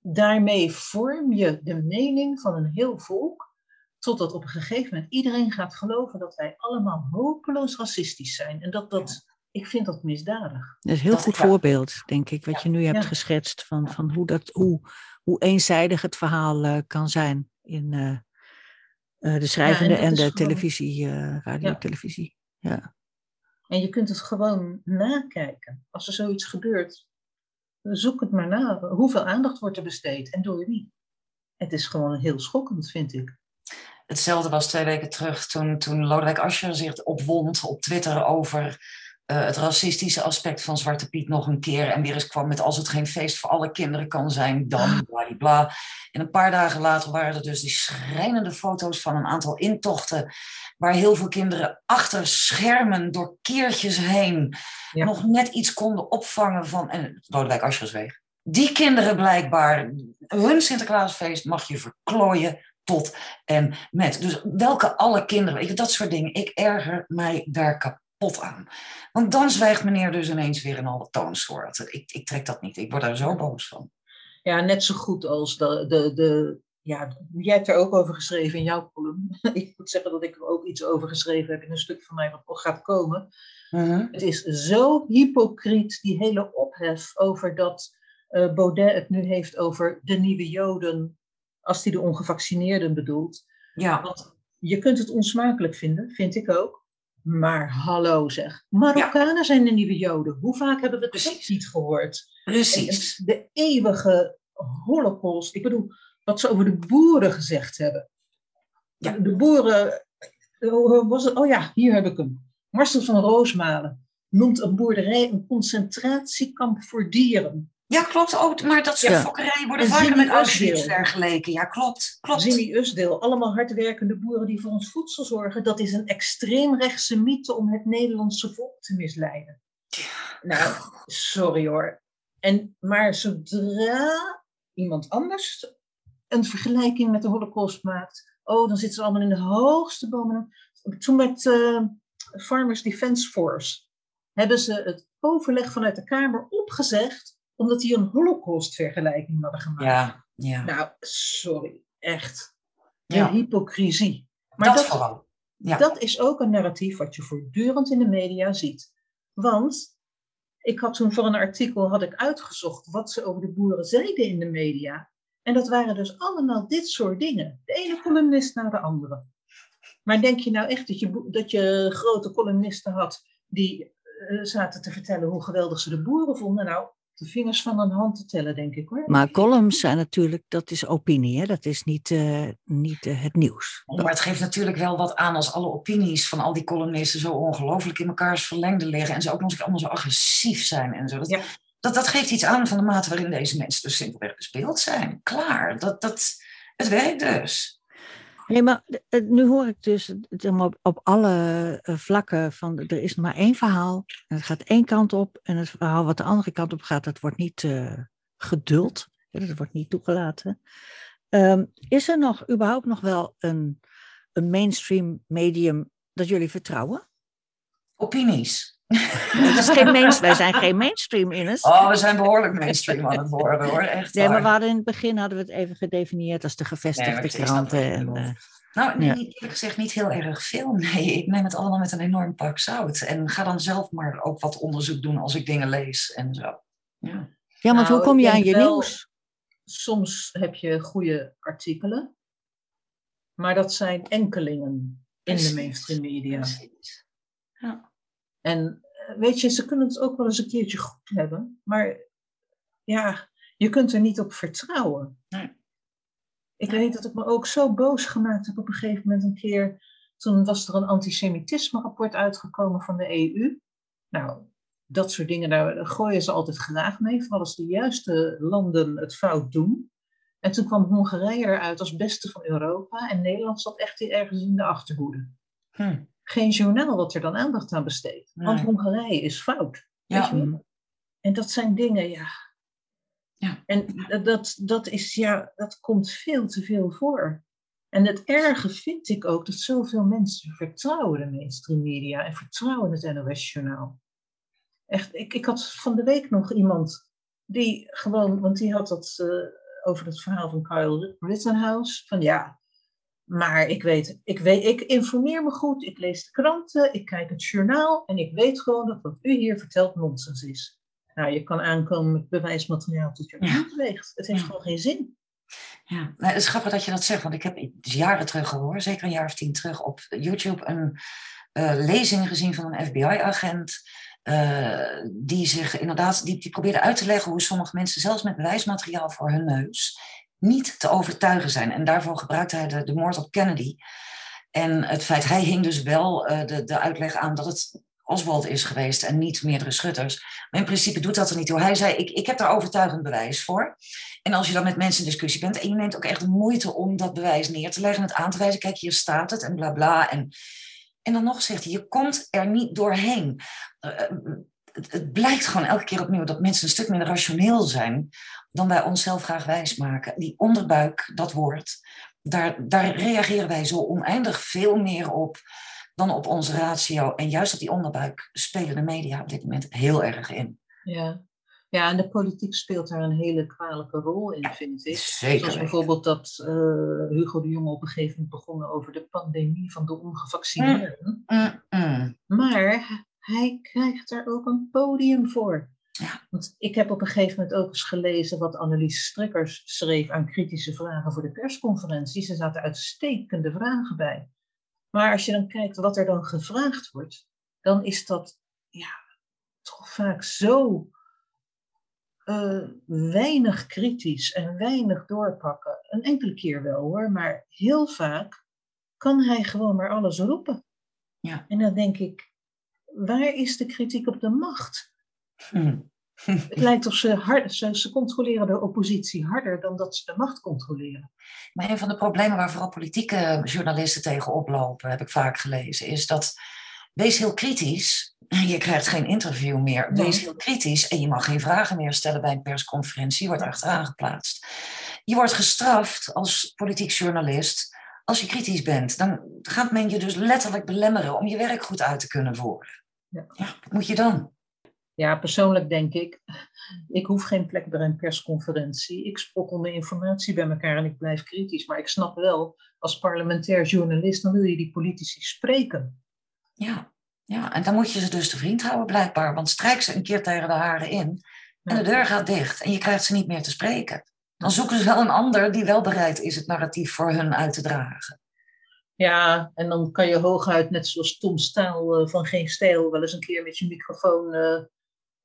daarmee vorm je de mening van een heel volk, totdat op een gegeven moment iedereen gaat geloven dat wij allemaal hopeloos racistisch zijn. En dat dat, ik vind dat misdadig. Dat is een heel Dat- goed ja. voorbeeld, denk ik, wat je nu hebt Ja. geschetst van, van hoe, dat, hoe, hoe eenzijdig het verhaal eh, kan zijn in eh, eh, de schrijvende en is de gewoon- televisie, eh radio, Ja. televisie. Ja. En je kunt het gewoon nakijken. Als er zoiets gebeurt, zoek het maar na. Hoeveel aandacht wordt er besteed en door wie? Het is gewoon heel schokkend, vind ik. Hetzelfde was twee weken terug toen, toen Lodewijk Asscher zich opwond op Twitter over eh, het racistische aspect van Zwarte Piet nog een keer. En weer eens kwam met als het geen feest voor alle kinderen kan zijn, dan bla. En een paar dagen later waren er dus die schrijnende foto's van een aantal intochten. Waar heel veel kinderen achter schermen door keertjes heen Ja. nog net iets konden opvangen van. En Lodewijk Asscher zweeg. Die kinderen blijkbaar, hun Sinterklaasfeest mag je verklooien tot en met. Dus welke alle kinderen, weet je, dat soort dingen. Ik erger mij daar kapot aan. Want dan zwijgt meneer dus ineens weer in alle toonsoorten. Ik, ik trek dat niet. Ik word daar zo boos van. Ja, net zo goed als de, de, de ja, jij hebt er ook over geschreven in jouw column. ik moet zeggen dat ik er ook iets over geschreven heb in een stuk van mij wat gaat komen. Mhm. Het is zo hypocriet, die hele ophef over dat eh, Baudet het nu heeft over de nieuwe Joden, als hij de ongevaccineerden bedoelt. Ja, Want je kunt het onsmakelijk vinden, vind ik ook. Maar hallo zeg, Marokkanen zijn de nieuwe Joden. Hoe vaak hebben we het niet gehoord? precies. De eeuwige holocaust. Ik bedoel, wat ze over de boeren gezegd hebben. Ja. De boeren, hoe was het? Oh ja, hier heb ik hem. Marcel van Roosmalen noemt een boerderij een concentratiekamp voor dieren. Ja, klopt. Oh, maar dat soort Ja. fokkerijen worden En vaker met Auschwitz vergeleken. Ja, klopt. Klopt. Jimmy Usdeel, allemaal hardwerkende boeren die voor ons voedsel zorgen. Dat is een extreemrechtse mythe om het Nederlandse volk te misleiden. Nou, sorry hoor. En, maar zodra iemand anders een vergelijking met de holocaust maakt, oh, dan zitten ze allemaal in de hoogste bomen. Toen met eh, Farmers Defence Force hebben ze het overleg vanuit de Kamer opgezegd, omdat die een holocaustvergelijking hadden gemaakt. Ja, ja. Nou, sorry, echt. De ja. hypocrisie. Maar dat, dat, vooral. Ja. dat is ook een narratief wat je voortdurend in de media ziet. Want ik had toen voor een artikel had ik uitgezocht wat ze over de boeren zeiden in de media. En dat waren dus allemaal dit soort dingen. De ene columnist na de andere. Maar denk je nou echt dat je, dat je grote columnisten had die eh, zaten te vertellen hoe geweldig ze de boeren vonden? Nou, de vingers van een hand te tellen, denk ik hoor. Maar columns zijn natuurlijk, dat is opinie, hè? dat is niet, eh, niet eh, het nieuws. Maar het geeft natuurlijk wel wat aan als alle opinies van al die columnisten zo ongelooflijk in mekaars verlengde liggen. En ze ook nog eens allemaal zo agressief zijn en zo. Dat, Ja. dat, dat geeft iets aan van de mate waarin deze mensen dus simpelweg bespeeld zijn. Klaar. Dat, dat, het werkt dus. Nee, maar eh, nu hoor ik dus het helemaal op, op alle eh, vlakken van er is maar één verhaal en het gaat één kant op en het verhaal wat de andere kant op gaat, dat wordt niet eh, geduld. Dat wordt niet toegelaten. Ehm, is er nog überhaupt nog wel een, een mainstream medium dat jullie vertrouwen? Opinies. Het is geen main, wij zijn geen mainstream in het. Oh, we zijn behoorlijk mainstream aan het worden hoor. Echt Nee, maar we hadden in het begin hadden we het even gedefinieerd als de Nee, gevestigde snap kranten. En, eh, Nou, nee, Ja. niet, eerlijk gezegd niet heel erg veel. Nee, ik neem het allemaal met een enorm pak zout. En ga dan zelf maar ook wat onderzoek doen als ik dingen lees en zo. Ja. ja, want Nou, hoe kom ik je aan je wel- nieuws? Soms heb je goede artikelen, maar dat zijn enkelingen in Precies. de mainstream media. Precies. Ja. En eh, weet je, ze kunnen het ook wel eens een keertje goed hebben, maar ja, je kunt er niet op vertrouwen. Nee. Ik weet dat ik me ook zo boos gemaakt heb op een gegeven moment een keer. Toen was er een antisemitisme-rapport uitgekomen van de EU. Nou, dat soort dingen, daar gooien ze altijd graag mee, vooral als de juiste landen het fout doen. En toen kwam Hongarije eruit als beste van Europa en Nederland zat echt ergens in de achterhoede. Hm. Geen journaal wat er dan aandacht aan besteedt, want. Hongarije is fout. Ja. Weet je wel? En dat zijn dingen, ja. Ja. En dat, dat, is, ja, dat komt veel te veel voor. En het erge vind ik ook dat zoveel mensen vertrouwen de mainstream media en vertrouwen het NOS-journaal. Echt, ik, ik had van de week nog iemand die gewoon, want die had dat eh, over het verhaal van Kyle Rittenhouse. Van ja, maar ik weet, ik weet, ik informeer me goed, ik lees de kranten, ik kijk het journaal en ik weet gewoon dat wat u hier vertelt nonsens is. Nou, je kan aankomen met bewijsmateriaal tot je Ja. weegt. Het heeft Ja. gewoon geen zin. Ja, nou, het is grappig dat je dat zegt, want ik heb jaren terug gehoord, zeker een jaar of tien terug, op YouTube een eh, lezing gezien van een FBI-agent. eh, die zich inderdaad, die, die probeerde uit te leggen hoe sommige mensen, zelfs met bewijsmateriaal voor hun neus, niet te overtuigen zijn. En daarvoor gebruikte hij de, moord op Kennedy. En het feit, hij hing dus wel eh, de, de uitleg aan dat het Oswald is geweest en niet meerdere schutters. Maar in principe doet dat er niet toe. Hij zei, ik, ik heb daar overtuigend bewijs voor. En als je dan met mensen in discussie bent en je neemt ook echt de moeite om dat bewijs neer te leggen en het aan te wijzen, kijk, hier staat het en bla bla. En, en dan nog zegt hij, je komt er niet doorheen. Eh, eh, het blijkt gewoon elke keer opnieuw dat mensen een stuk minder rationeel zijn dan wij onszelf graag wijsmaken. Die onderbuik, dat woord, daar, daar reageren wij zo oneindig veel meer op dan op onze ratio. En juist op die onderbuik spelen de media op dit moment heel erg in. Ja. ja, en de politiek speelt daar een hele kwalijke rol in, vind ik. Zeker. Zoals bijvoorbeeld dat eh, Hugo de Jonge op een gegeven moment begonnen over de pandemie van de ongevaccineerden. Mm, mm. Maar hij krijgt daar ook een podium voor. Ja. Want ik heb op een gegeven moment ook eens gelezen wat Annelies Strikkers schreef aan kritische vragen voor de persconferentie. Er zaten uitstekende vragen bij. Maar als je dan kijkt wat er dan gevraagd wordt, dan is dat ja, toch vaak zo eh, weinig kritisch en weinig doorpakken. Een enkele keer wel hoor, maar heel vaak kan hij gewoon maar alles roepen. Ja. En dan denk ik, waar is de kritiek op de macht? Hm. Het lijkt of ze, hard, ze, ze controleren de oppositie harder dan dat ze de macht controleren. Maar een van de problemen waar vooral politieke journalisten tegen oplopen, heb ik vaak gelezen, is dat wees heel kritisch. Je krijgt geen interview meer. Wees heel kritisch en je mag geen vragen meer stellen bij een persconferentie. Je wordt achteraan geplaatst. Je wordt gestraft als politiek journalist als je kritisch bent. Dan gaat men je dus letterlijk belemmeren om je werk goed uit te kunnen voeren. Ja. wat moet je dan? Ja, persoonlijk denk ik, ik hoef geen plek bij een persconferentie. Ik sprokkel mijn informatie bij elkaar en ik blijf kritisch. Maar ik snap wel, als parlementair journalist, dan wil je die politici spreken. Ja, ja, en dan moet je ze dus te vriend houden blijkbaar. Want strijk ze een keer tegen de haren in en de deur gaat dicht en je krijgt ze niet meer te spreken. Dan zoeken ze wel een ander die wel bereid is het narratief voor hun uit te dragen. Ja, en dan kan je hooguit, net zoals Tom Staal eh, van Geen Stijl, wel eens een keer met je microfoon eh,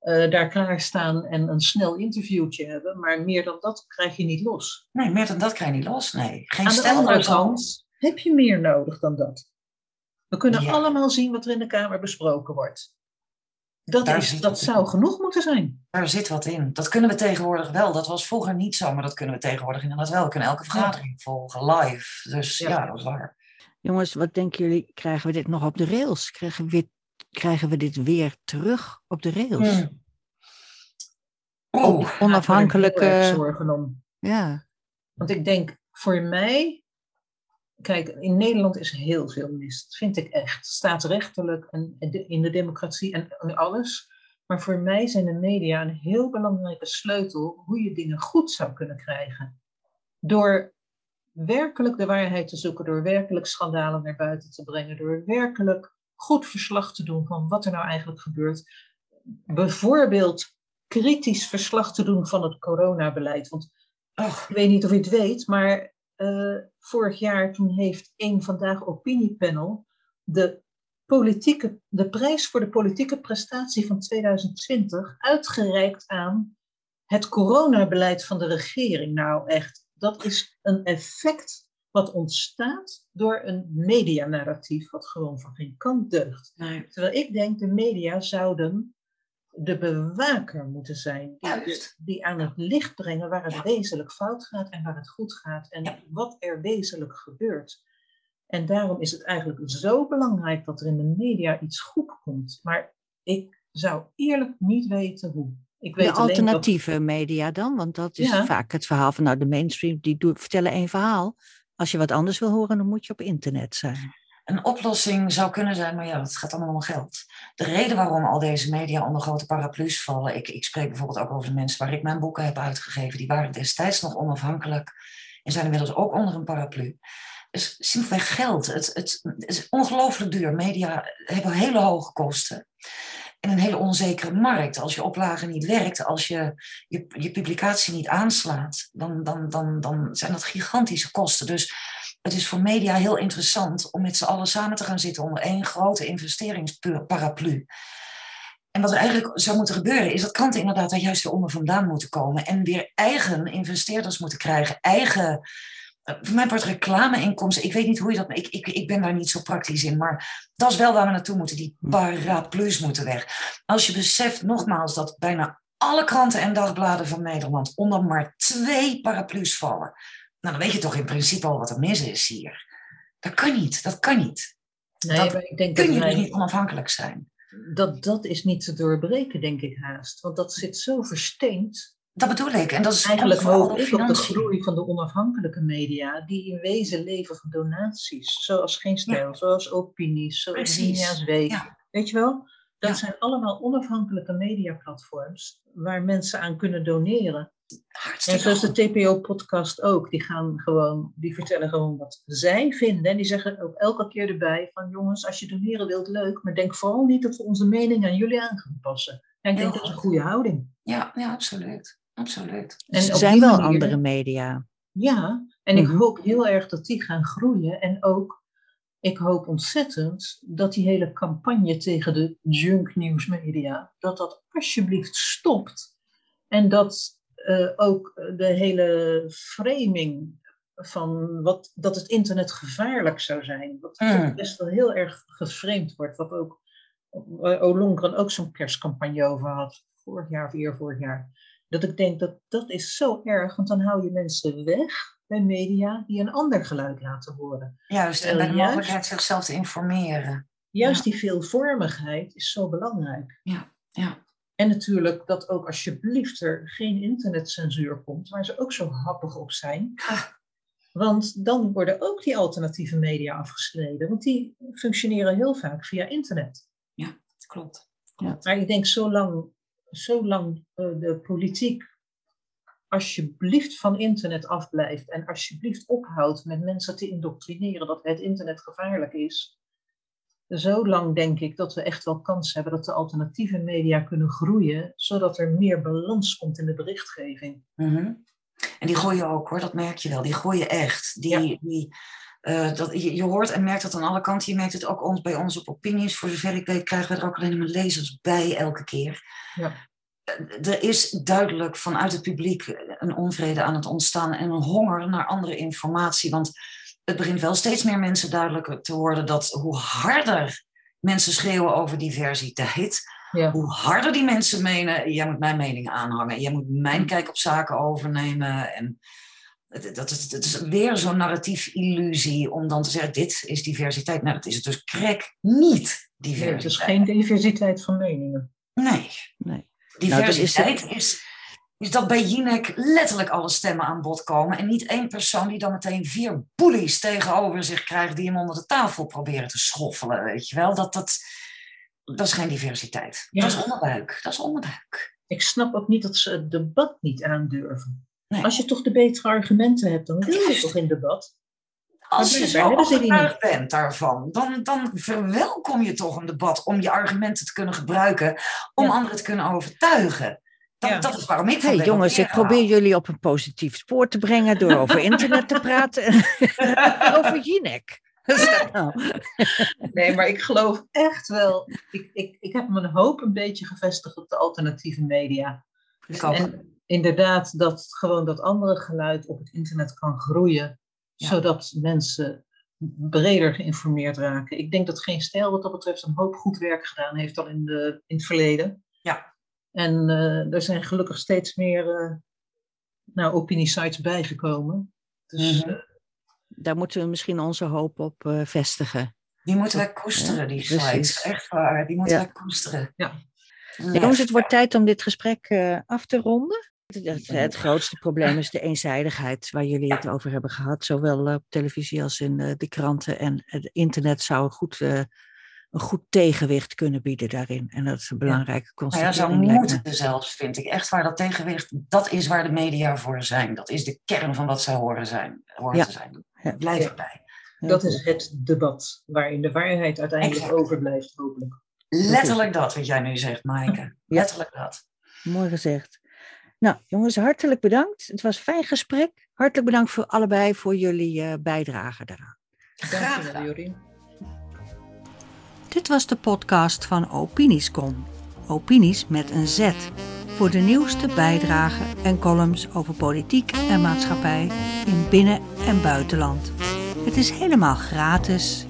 eh, daar klaarstaan en een snel interviewtje hebben. Maar meer dan dat krijg je niet los. Nee, meer dan dat krijg je niet los. Nee, geen Aan de stel andere kant heb je meer nodig dan dat. We kunnen Ja. allemaal zien wat er in de Kamer besproken wordt. Dat, Daar is, dat in. zou genoeg moeten zijn. Daar zit wat in. Dat kunnen we tegenwoordig wel. Dat was vroeger niet zo, maar dat kunnen we tegenwoordig inderdaad wel. We kunnen elke vergadering volgen, live. Dus Ja. ja, dat is waar. Jongens, wat denken jullie? Krijgen we dit nog op de rails? Krijgen we, weer- krijgen we dit weer terug op de rails? Hmm. oh, onafhankelijke. zorgen om. Ja. Want ik denk, voor mij, kijk, in Nederland is heel veel mis. Dat vind ik echt. Staatsrechtelijk en in de democratie en alles. Maar voor mij zijn de media een heel belangrijke sleutel hoe je dingen goed zou kunnen krijgen. Door werkelijk de waarheid te zoeken, door werkelijk schandalen naar buiten te brengen, door werkelijk goed verslag te doen van wat er nou eigenlijk gebeurt. Bijvoorbeeld kritisch verslag te doen van het coronabeleid. Want ach, ik weet niet of u het weet, maar uh, vorig jaar toen heeft één Vandaag Opiniepanel de, politieke, de prijs voor de politieke prestatie van 2020 uitgereikt aan het coronabeleid van de regering. Nou echt, dat is een effect wat ontstaat door een medianarratief wat gewoon van geen kant deugt. Nee. Terwijl ik denk, de media zouden de bewaker moeten zijn. Die, die, aan het licht brengen waar het wezenlijk fout gaat en waar het goed gaat. En wat er wezenlijk gebeurt. En daarom is het eigenlijk zo belangrijk dat er in de media iets goed komt. Maar ik zou eerlijk niet weten hoe. Ik weet de alternatieve media dan? Want dat is vaak het verhaal van nou, de mainstream, die vertellen één verhaal. Als je wat anders wil horen, dan moet je op internet zijn. Een oplossing zou kunnen zijn, maar ja, het gaat allemaal om geld. De reden waarom al deze media onder grote paraplu's vallen, ik, ik spreek bijvoorbeeld ook over de mensen waar ik mijn boeken heb uitgegeven, die waren destijds nog onafhankelijk en zijn inmiddels ook onder een paraplu. Dus simpelweg geld. Het, het, het is ongelooflijk duur. Media hebben hele hoge kosten en een hele onzekere markt. Als je oplage niet werkt, als je, je je, publicatie niet aanslaat, dan, dan, dan, dan zijn dat gigantische kosten. Dus het is voor media heel interessant om met z'n allen samen te gaan zitten onder één grote investeringsparaplu. En wat er eigenlijk zou moeten gebeuren, is dat kranten inderdaad daar juist weer onder vandaan moeten komen en weer eigen investeerders moeten krijgen, eigen voor mijn part reclameinkomsten. Ik weet niet hoe je dat. Ik, ik, ik ben daar niet zo praktisch in. Maar dat is wel waar we naartoe moeten. Die hm. paraplu's moeten weg. Als je beseft, nogmaals, dat bijna alle kranten en dagbladen van Nederland onder maar twee paraplu's vallen. Nou, dan weet je toch in principe al wat er mis is hier. Dat kan niet. Dat kan niet. Nee, dat ik denk kun dat je niet onafhankelijk zijn. Dat, dat is niet te doorbreken, denk ik haast. Want dat zit zo versteend dat bedoel ik. En dat is eigenlijk hoop ik op de groei van de onafhankelijke media, die in wezen leven van donaties, zoals Geen Stijl, zoals Opinies, zoals Linia's Week. Weet je wel? Dat zijn allemaal onafhankelijke mediaplatforms waar mensen aan kunnen doneren. Hartstikke en zoals de TPO-podcast ook, die gaan gewoon, die vertellen gewoon wat zij vinden. En die zeggen ook elke keer erbij van jongens, als je doneren wilt, leuk, maar denk vooral niet dat we onze mening aan jullie aan gaan passen. En ik denk dat is een goede houding. Ja, ja absoluut absoluut. En er zijn wel andere media. Ja, en ik mhm. hoop heel erg dat die gaan groeien. En ook, ik hoop ontzettend dat die hele campagne tegen de junk media, dat dat alsjeblieft stopt. En dat uh, ook de hele framing van wat, dat het internet gevaarlijk zou zijn, wat mm. best wel heel erg geframed wordt, wat ook Olongren ook zo'n perscampagne over had, vorig jaar of eer vorig jaar. Dat ik denk dat dat is zo erg, want dan hou je mensen weg bij media die een ander geluid laten horen. Juist, en bij de mogelijkheid zichzelf te informeren. Juist die veelvormigheid is zo belangrijk. Ja, ja. En natuurlijk dat ook alsjeblieft er geen internetcensuur komt, waar ze ook zo happig op zijn. Want dan worden ook die alternatieve media afgesneden, want die functioneren heel vaak via internet. Ja, klopt. Ja. Maar ik denk, zolang zolang eh, de politiek alsjeblieft van internet afblijft en alsjeblieft ophoudt met mensen te indoctrineren dat het internet gevaarlijk is, zolang denk ik dat we echt wel kans hebben dat de alternatieve media kunnen groeien, zodat er meer balans komt in de berichtgeving. Mhm. En die groeien ook hoor, dat merk je wel. Die groeien echt. Die, die, uh, dat, je, je, hoort en merkt dat aan alle kanten. Je merkt het ook ons, bij ons op opinies. Voor zover ik weet krijgen we er ook alleen maar lezers bij elke keer. Ja. Eh, er is duidelijk vanuit het publiek een onvrede aan het ontstaan en een honger naar andere informatie. Want het begint wel steeds meer mensen duidelijk te worden dat hoe harder mensen schreeuwen over diversiteit, ja. hoe harder die mensen menen, jij moet mijn mening aanhangen, jij moet mijn kijk op zaken overnemen. En dat is, dat is weer zo'n narratief illusie om dan te zeggen, dit is diversiteit. Nou, dat is het dus krek niet diversiteit. het is geen diversiteit van meningen. Nee. nee. Diversiteit nou, is, is, is dat bij Jinek letterlijk alle stemmen aan bod komen. En niet één persoon die dan meteen vier bullies tegenover zich krijgt die hem onder de tafel proberen te schoffelen. Weet je wel? Dat, dat, dat is geen diversiteit. Ja. Dat is onderbuik. Dat is onderbuik. Ik snap ook niet dat ze het debat niet aandurven. Nee. Als je toch de betere argumenten hebt, dan wil je toch in debat. Als je zo overtuigd bent daarvan, dan, dan verwelkom je toch een debat om je argumenten te kunnen gebruiken, om Ja. anderen te kunnen overtuigen. Dat, Ja. dat is waarom ik Hey jongens, ik probeer jullie op een positief spoor te brengen door over internet te praten. over Jinek. Nou? Nee, maar ik geloof echt wel. Ik, ik, ik heb mijn hoop een beetje gevestigd op de alternatieve media. Ik ook. En inderdaad, dat gewoon dat andere geluid op het internet kan groeien, Ja. zodat mensen breder geïnformeerd raken. Ik denk dat Geen Stijl wat dat betreft een hoop goed werk gedaan heeft al in, de, in het verleden. Ja. En eh, er zijn gelukkig steeds meer eh nou, opiniesites bijgekomen. Dus Mhm. eh, Daar moeten we misschien onze hoop op eh, vestigen. Die moeten wij koesteren, die sites. Echt waar, die moeten Ja. wij koesteren. Ja. Jongens, het wordt tijd om dit gesprek eh, af te ronden. Het, het, grootste probleem is de eenzijdigheid waar jullie het over hebben gehad. Zowel op televisie als in eh, de kranten. En het internet zou een goed, eh, een goed tegenwicht kunnen bieden daarin. En dat is een belangrijke Nou ja, zou constatering. lijkt me. moeten zelfs, vind ik. Echt waar, dat tegenwicht, dat is waar de media voor zijn. Dat is de kern van wat zij horen, zijn, horen Ja. te zijn. Ja. Blijf Ja. erbij. Dat is het debat, waarin de waarheid uiteindelijk Exact. overblijft, hopelijk. Letterlijk dat wat jij nu zegt, Maaike. Letterlijk dat. Mooi gezegd. Nou, jongens, hartelijk bedankt. Het was een fijn gesprek. Hartelijk bedankt voor allebei voor jullie eh, bijdrage daaraan. Graag gedaan. Jorien. Dit was de podcast van Opiniescom. Opinies met een Z. Voor de nieuwste bijdragen en columns over politiek en maatschappij in binnen- en buitenland. Het is helemaal gratis.